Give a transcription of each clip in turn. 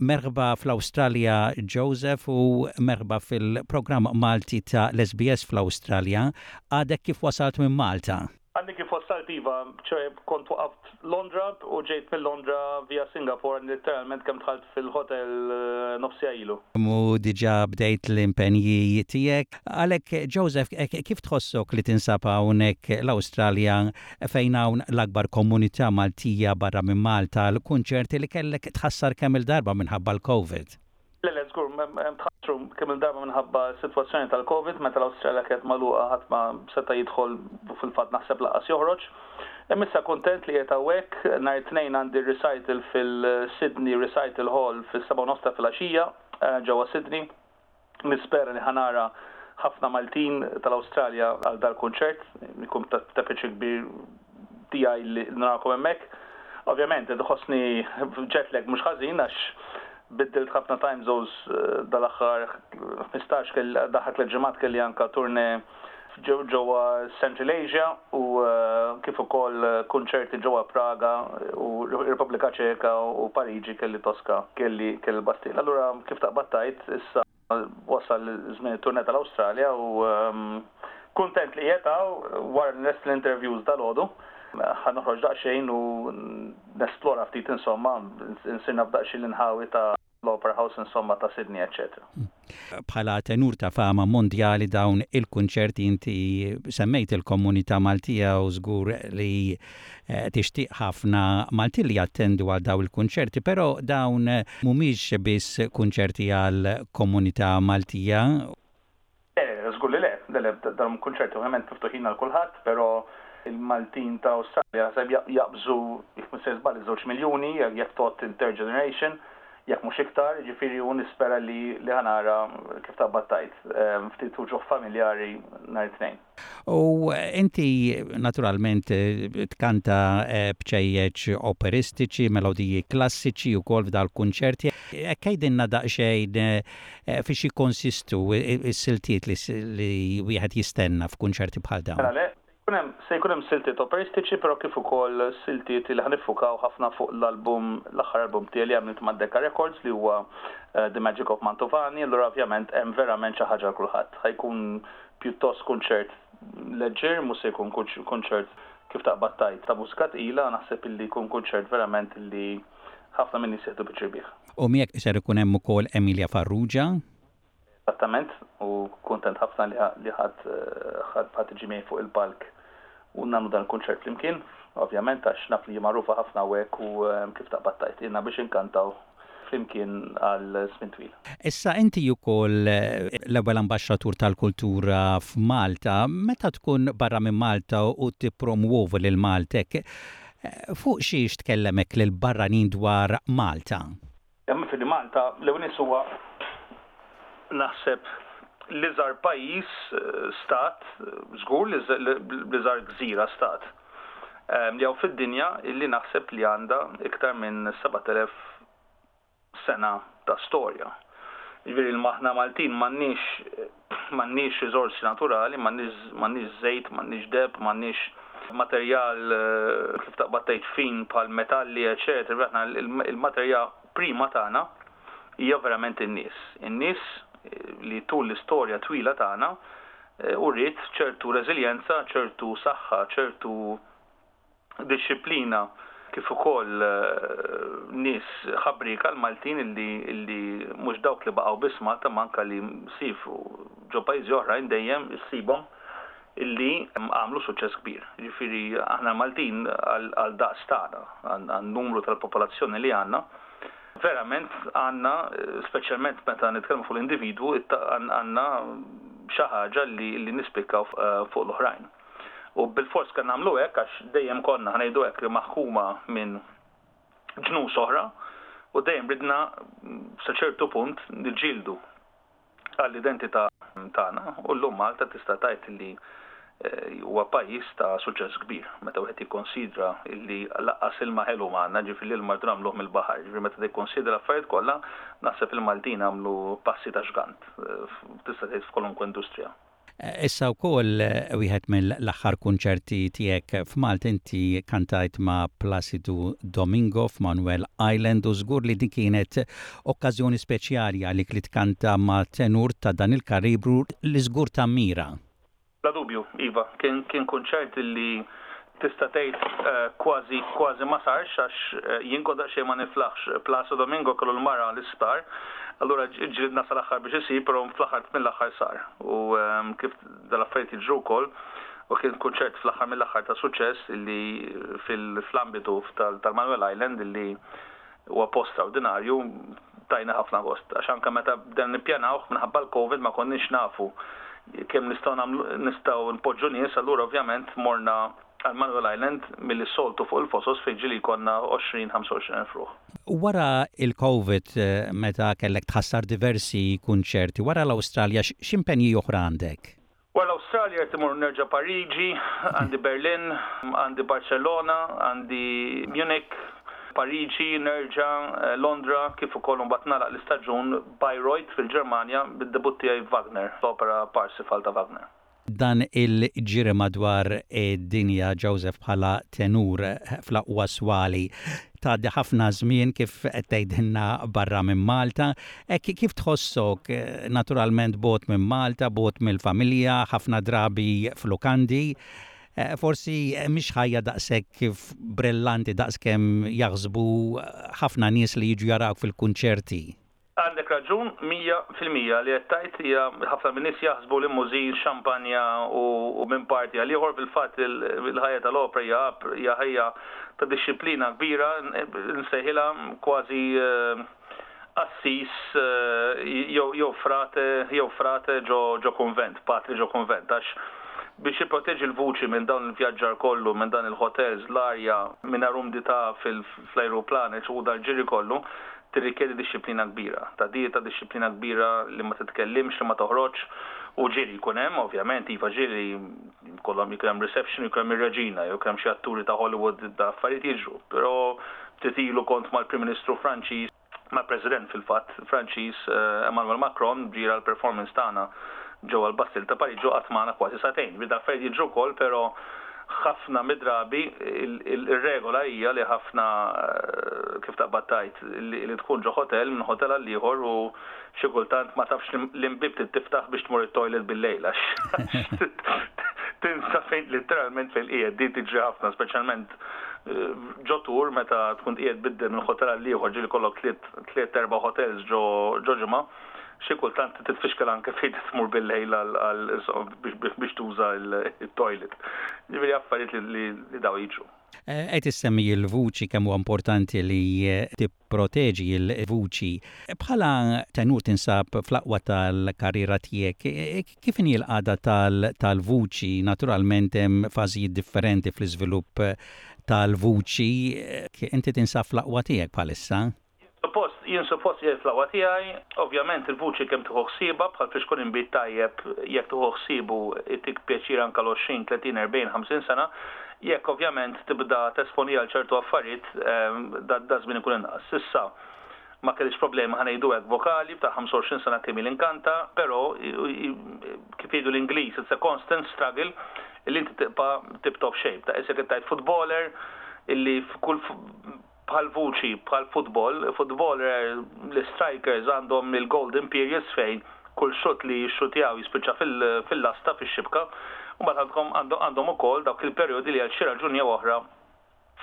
Merħba fl-Awstralja Joseph u merħba fil-programm Malti ta' l-SBS fl-Awstralja. Għadek kif wasalt minn Malta? Għadni kif wassalt iva, ċe kont waqaft Londra u ġejt minn Londra via Singapore għadni litteralment kemm dħalt fil-hotel nofsija ilu. U diġa bdejt l-impenji tiegħek. Għalhekk Joseph kif tħossok li tinsab hawn hekk l-Awstralja Fejn hawn l-akbar komunità Maltija barra minn Malta għal kunċerti li kellek tħassar kemm il-darba minħabba l-Covid? Le le żgur hemm tħassru kemm il-darba minħabba s-sitwazzjoni tal-Covid meta l-Awstralja kienet magħluqa ħadd ma seta' jidħol u fil-fatt naħseb lanqas joħroġ. Imma issa kuntent li qiegħed hawnhekk, nhar it-Tnejn għandi r-recital fil-Sydney Recital Hall fis-sebgħa u nofs ta' filgħaxija ġewwa Sydney. Nispera li ħa nara ħafna Maltin tal-Awstralja għal dal-kunċert, ikun ta' pjaċir kbir tiegħi li narakom hemmhekk. Ovvjament qed iħossni f'jet lag mhux ħażin għax biddilt ħafna time zones dal-aħħar 15 daħħal tliet ġimgħat kelli anka tournée ġewwa Central Asia u kif ukoll kunċerti ġewwa Praga u r-Repubblika Ċeka u Pariġi kelli Tosca kelli kelli l-Bastille. Allura kif taqbad tgħid issa wasal żmien it-tournée tal-Awstralja u kuntent li qiegħed hawn wara li lest l-interviews dalgħodu ħa noħroġ daqsxejn u nesplora ftit insomma nsir naf daqsxejn l-inħawi ta' l-Opera House insomma ta' Sydney eċċetera. Bħala tenur ta' fama mondjali dawn il-kunċerti inti semmejt il-komunità Maltija u żgur li tixtieq ħafna Maltin li jattendu għal dawn il-kunċerti però dawn mhumiex biss kunċerti għall-komunità Maltija. Le, żgur li le. Le, le, dawn huma kunċerti ovvjament miftuħin għal kulħadd, però l-Maltin ta' Awstralja naħseb jaqbżu, jekk mhux se żball, iż-żewġ miljuni, jekk tgħodd intergeneration, jekk mhux iktar, jiġifieri u nispera li li ħa nara, kif taqbad tgħid, ftit uċuħ familjari nhar it-Tnejn. U inti naturalment tkanta b'ċejjeċ operistiċi, melodiji klassiċi wkoll f'dal-kunċerti. Hekk għidilna daqsxejn Fiex jikkonsistu s-siltiet li wieħed jistenna f'kunċerti bħal dawn? Mela le, se jkun hemm siltiet operistiċi però kif ukoll siltiet li ħa niffukaw ħafna fuq l-album, l-aħħar album tiegħi li għamilt ma' Decca Records li huwa The Magic of Mantovani, allura ovvjament hemm verament xi ħaġa għal kulħadd. Ħa jkun pjuttost kunċert leġġer, mhux se jkun kunċert kif taqbad tgħid ta' mużika tqila, naħseb illi jkun kunċert verament illi. Ħafna min-nies jieħdu biċċa rbieħ. U miegħek ser ikun hemm ukoll Emilia Farrugia. Eżattament, u kuntent ħafna li ħadd ħadha tiġi miegħi fuq il-palk u nagħmlu dan il-kunċert flimkien. Ovvjament għax naf li hi magħrufa ħafna hawnhekk u kif taqbad tgħid, ilna biex inkantaw flimkien għal żmien twil. Issa inti ukoll l-ewwel Ambaxxatur tal-Kultura f'Malta. Meta tkun barra minn Malta u tippromwovi lil Maltek, Fuq xiex tkellem hekk lill-barranin dwar Malta? Hemm fil Malta l-ewwel nett huwa naħseb l-iżgħar pajjiż stat, żgur li l-iżgħar gżira stat, li hawn fid-dinja illi naħseb li għandha iktar minn 7,000 sena ta' storja. Jiġifieri l-maħna Maltin m'għandniex m'għandniex riżorsi naturali, m'għandniex m'għandniex żejt, m'għandniex deheb, m'għandniex materjal kif taqbad tgħid fin bħal metalli eċċetera, aħna l-materja prima tagħna hija verament in-nies. In-nies li tul l-istorja twila tagħna uriet ċertu reżiljenza, ċertu saħħa, ċertu dixxiplina kif ukoll nies ħabrieka l-Maltin li mhux dawk li baqgħu biss Malta ma anke li siefru ġo pajjiżi oħrajn dejjem issibhom li għamlu suċċess kbir. Jiġifieri aħna l-Maltin għal daqs tagħna, għan-numru tal-popolazzjoni li għandna, verament għandna, speċjalment meta nitkellmu fuq l-individwu, għandna xi ħaġa li nispikkaw fuq l-oħrajn. U bilfors kellna nagħmlu hekk għax dejjem konna, ħa ngħidu hekk, maħkuma minn ġnus oħra u dejjem ridna sa ċertu punt niġġieldu għall-identità tagħna u llum Malta tista' tgħid li huwa pajjiż ta' suċċess kbir meta wieħed jikkonsidra li lanqas ilma ħelu ma għandna, ġifieri l-ilma rridu nagħmluh mill-baħar. Ġifieri meta tikkunsidra l-affarijiet kollha naħseb il-Maltin għamlu passi ta' xgant tista' tgħid f'kwalunkwe industrija. Issa wkoll wieħed mill-aħħar kunċerti tiegħek f'Malta inti kantajt ma' Placido Domingo f'Manuel Island u żgur li din kienet okkażjoni speċjali għalik li tkanta ma' tenur ta' dan il-kalibru li żgur tammira. Bla dubju, iva. Kien kunċert li Tista' tgħid kważi kważi ma sarx għax jien kont daqsxejn ma niflaħx. Plaso Domingo kellu l-mara l-isptar, allura ġlidna sal-aħħar biex isir, però fl-aħħar mill-aħħar sar. U kif dal-affarijiet jiġru wkoll, u kien kunċert fl-aħħar mill-aħħar ta' suċċess illi fil-ambitu tal-Manuel Island illi Huwa post strawdinarju, tajna ħafna gost, għax anke meta bdejna nippjanawh, minħabba l-Covid ma konniex nafu kemm nistgħu nagħmlu, nistgħu npoġġu nies, allura ovvjament morna għal Manuel Island milli s-soltu fuq il-Fosos fejn ġieli jkollna għoxrin, ħamsa u għoxrin elf ruħ. Wara l-Covid, meta kellek tħassar diversi kunċerti, wara l-Awstralja x'impenji oħra għandek? Wara l-Awstralja qed imur nerġa' Pariġi, għandi Berlin, għandi Barċellona, għandi Munich, Pariġi, nerġa' Londra kif ukoll imbagħad nagħlaq l-istaġun Bayreuth fil-Ġermanja bid-debutt tiegħi f'Wagner, fl-opera Parsifal ta' Wagner. Dan il-ġiri madwar id-dinja ġawżef bħala tenur fl-aqwa swali Tgħaddi ħafna żmien kif qed tgħidilna barra minn Malta. Hekk kif tħossok? Naturalment bogħod minn Malta, bogħod mill-familja, ħafna drabi f'lukandi. Forsi mhix ħajja daqshekk brillanti daqskemm jaħsbu ħafna nies li jiġu jarawk fil-kunċerti. Għandek raġun mija fil-mija li qed tgħid hija ħafna min-nies jaħsbu limousine, xampanja u minn party għal ieħor fil-fatt il-ħajja tal-opra hija hija ħajja ta' dixxiplina kbira nsejħilha kważi qassis jew frate jew frate ġo kunvent, patri ġo kunvent għax biex jipproteġi l-vuċi minn dawn il-vjaġġar kollu minn dan il-hotels l-arja mingħajr umdità fil fl-ajruplan, iċ-ċħuda l-ġiri kollu tirrikjedi dixxiplina kbira, ta' dieta, dixxiplina kbira li ma titkellimx, li ma toħroġx u ġiri jkun hemm, ovvjament, iva ġiri, jkun hemm reception u jkun hemm ir-Reġina jew jkun hemm xi atturi ta' Hollywood, affarijiet jiġru, però ftit ilu kont mal-Prim Ministru Franċiż, mal-President fil-fatt Franċiż Emmanuel Macron ġiera l-performance tagħna ġewwa l-Bastille ta' Pariġi u qatt magħna kważi sagħtejn. Ġifieri dal-affarijiet jiġru wkoll però ħafna mid-drabi r-regola hija li ħafna kif taqbad tgħid li tkun ġo ħotell minn ħotell għal ieħor u xi kultant ma tafx liem bieb trid tiftaħ biex tmur it-toilet bil-lejl għax tinsa fejn litteralment fejn qiegħed. Din tiġri ħafna speċjalment Ġo tour meta tkun qiegħed tbiddel minn ħotel għal ieħor ġieli jkollok tliet tliet erba' ħotels ġo ġo ġimgħa, xi kultant titfixkel anke fejn tmur bil-lejl għal għal biex biex tuża t-toilet. Jiġifieri affarijiet li li dawn jiġru. Qed issemmi l-vuċi kemm huwa importanti li Proteġi l-vuċi. Bħala tenur tinsab fl-aqwa tal-karriera tiegħek. Kif inhi l-qagħda tal-vuċi? Naturalment hemm fażijiet differenti fl-iżvilupp tal-vuċi. Inti tinsab fl-aqwa tiegħek bħalissa? Suppost, jien suppost qiegħed fl-aqwa tiegħi. Ovvjament il-vuċi kemm tieħu ħsiebha, bħal fiex tkun inbid tajjeb, jekk tieħu ħsiebu jtik pjaċir anke għal 20, 30, 40, 50 sena. Jekk ovvjament tibda tesponija għal ċertu affarijiet daż-żmien ikun inqas. Issa ma kellix problemi ħa ngħidu hekk vokali b'ta' 25 sena kemm ili nkanta, però kif jgħidu l-Ingliż it's a constant struggle illi inti tibqa' tip top shape. Daqisek qed tgħid footballer illi f'kull bħal vuċi bħal futbol, futboler l-istrajkers għandhom il-golden periods fejn kull xutt li jixxutjaw jispiċċa fil-lasta, fix-xibka, u mbagħad għandkom għandhom ukoll dawk il-perjodi li għal xi raġuni jew oħra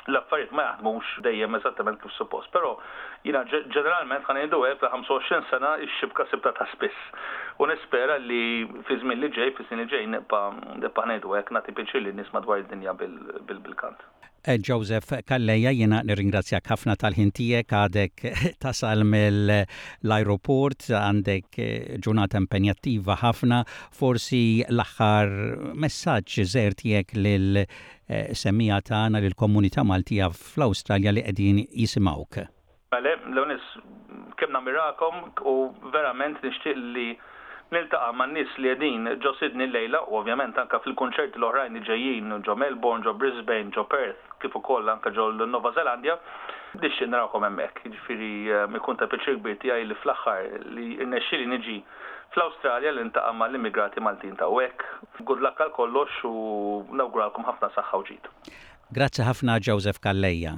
l-affarijiet ma jaħdmux dejjem eżattament kif suppost. Però jiena ġeneralment ħa ngħidu hekk fl-25 sena x-xibka sibtha ta' spiss u nispera li fiż-żmien li ġej, fis-snin li ġejjin nibqa' nibqa' ngħidu hekk, nagħti pjaċir lin-nies madwar id-dinja bil-kant. Joseph Calleja, jiena nirringrazzjak ħafna tal-ħin tiegħek għadek tasal mill-ajruport, għandek ġurnata impenjattiva ħafna, forsi l-aħħar messaġġ żgħir tiegħek lil eh, semmija tagħna lill-komunità Maltija fl-Awstralja li qegħdin jisimgħuk. Għalhekk, l-ewwel nett, kemm nammirakom u verament nixtieq li niltaqa' man-nies li qegħdin ġo Sydney llejla u ovvjament anke fil-kunċerti l-oħrajn li ġejjin ġo Melbourne, ġo Brisbane, ġo Perth kif ukoll anke ġo l-Nova Zelandja. Nixtieq narakom hemmhekk. Jiġifieri jkun ta' pjaċir kbir tiegħi li fl-aħħar li rnexxieli niġi fl-Awstralja li niltaqa' mal-immigrati Maltin ta' hwekk. Good luck għal kollox u nawguralkom ħafna saħħa u ġid. Grazzi ħafna Joseph Calleja.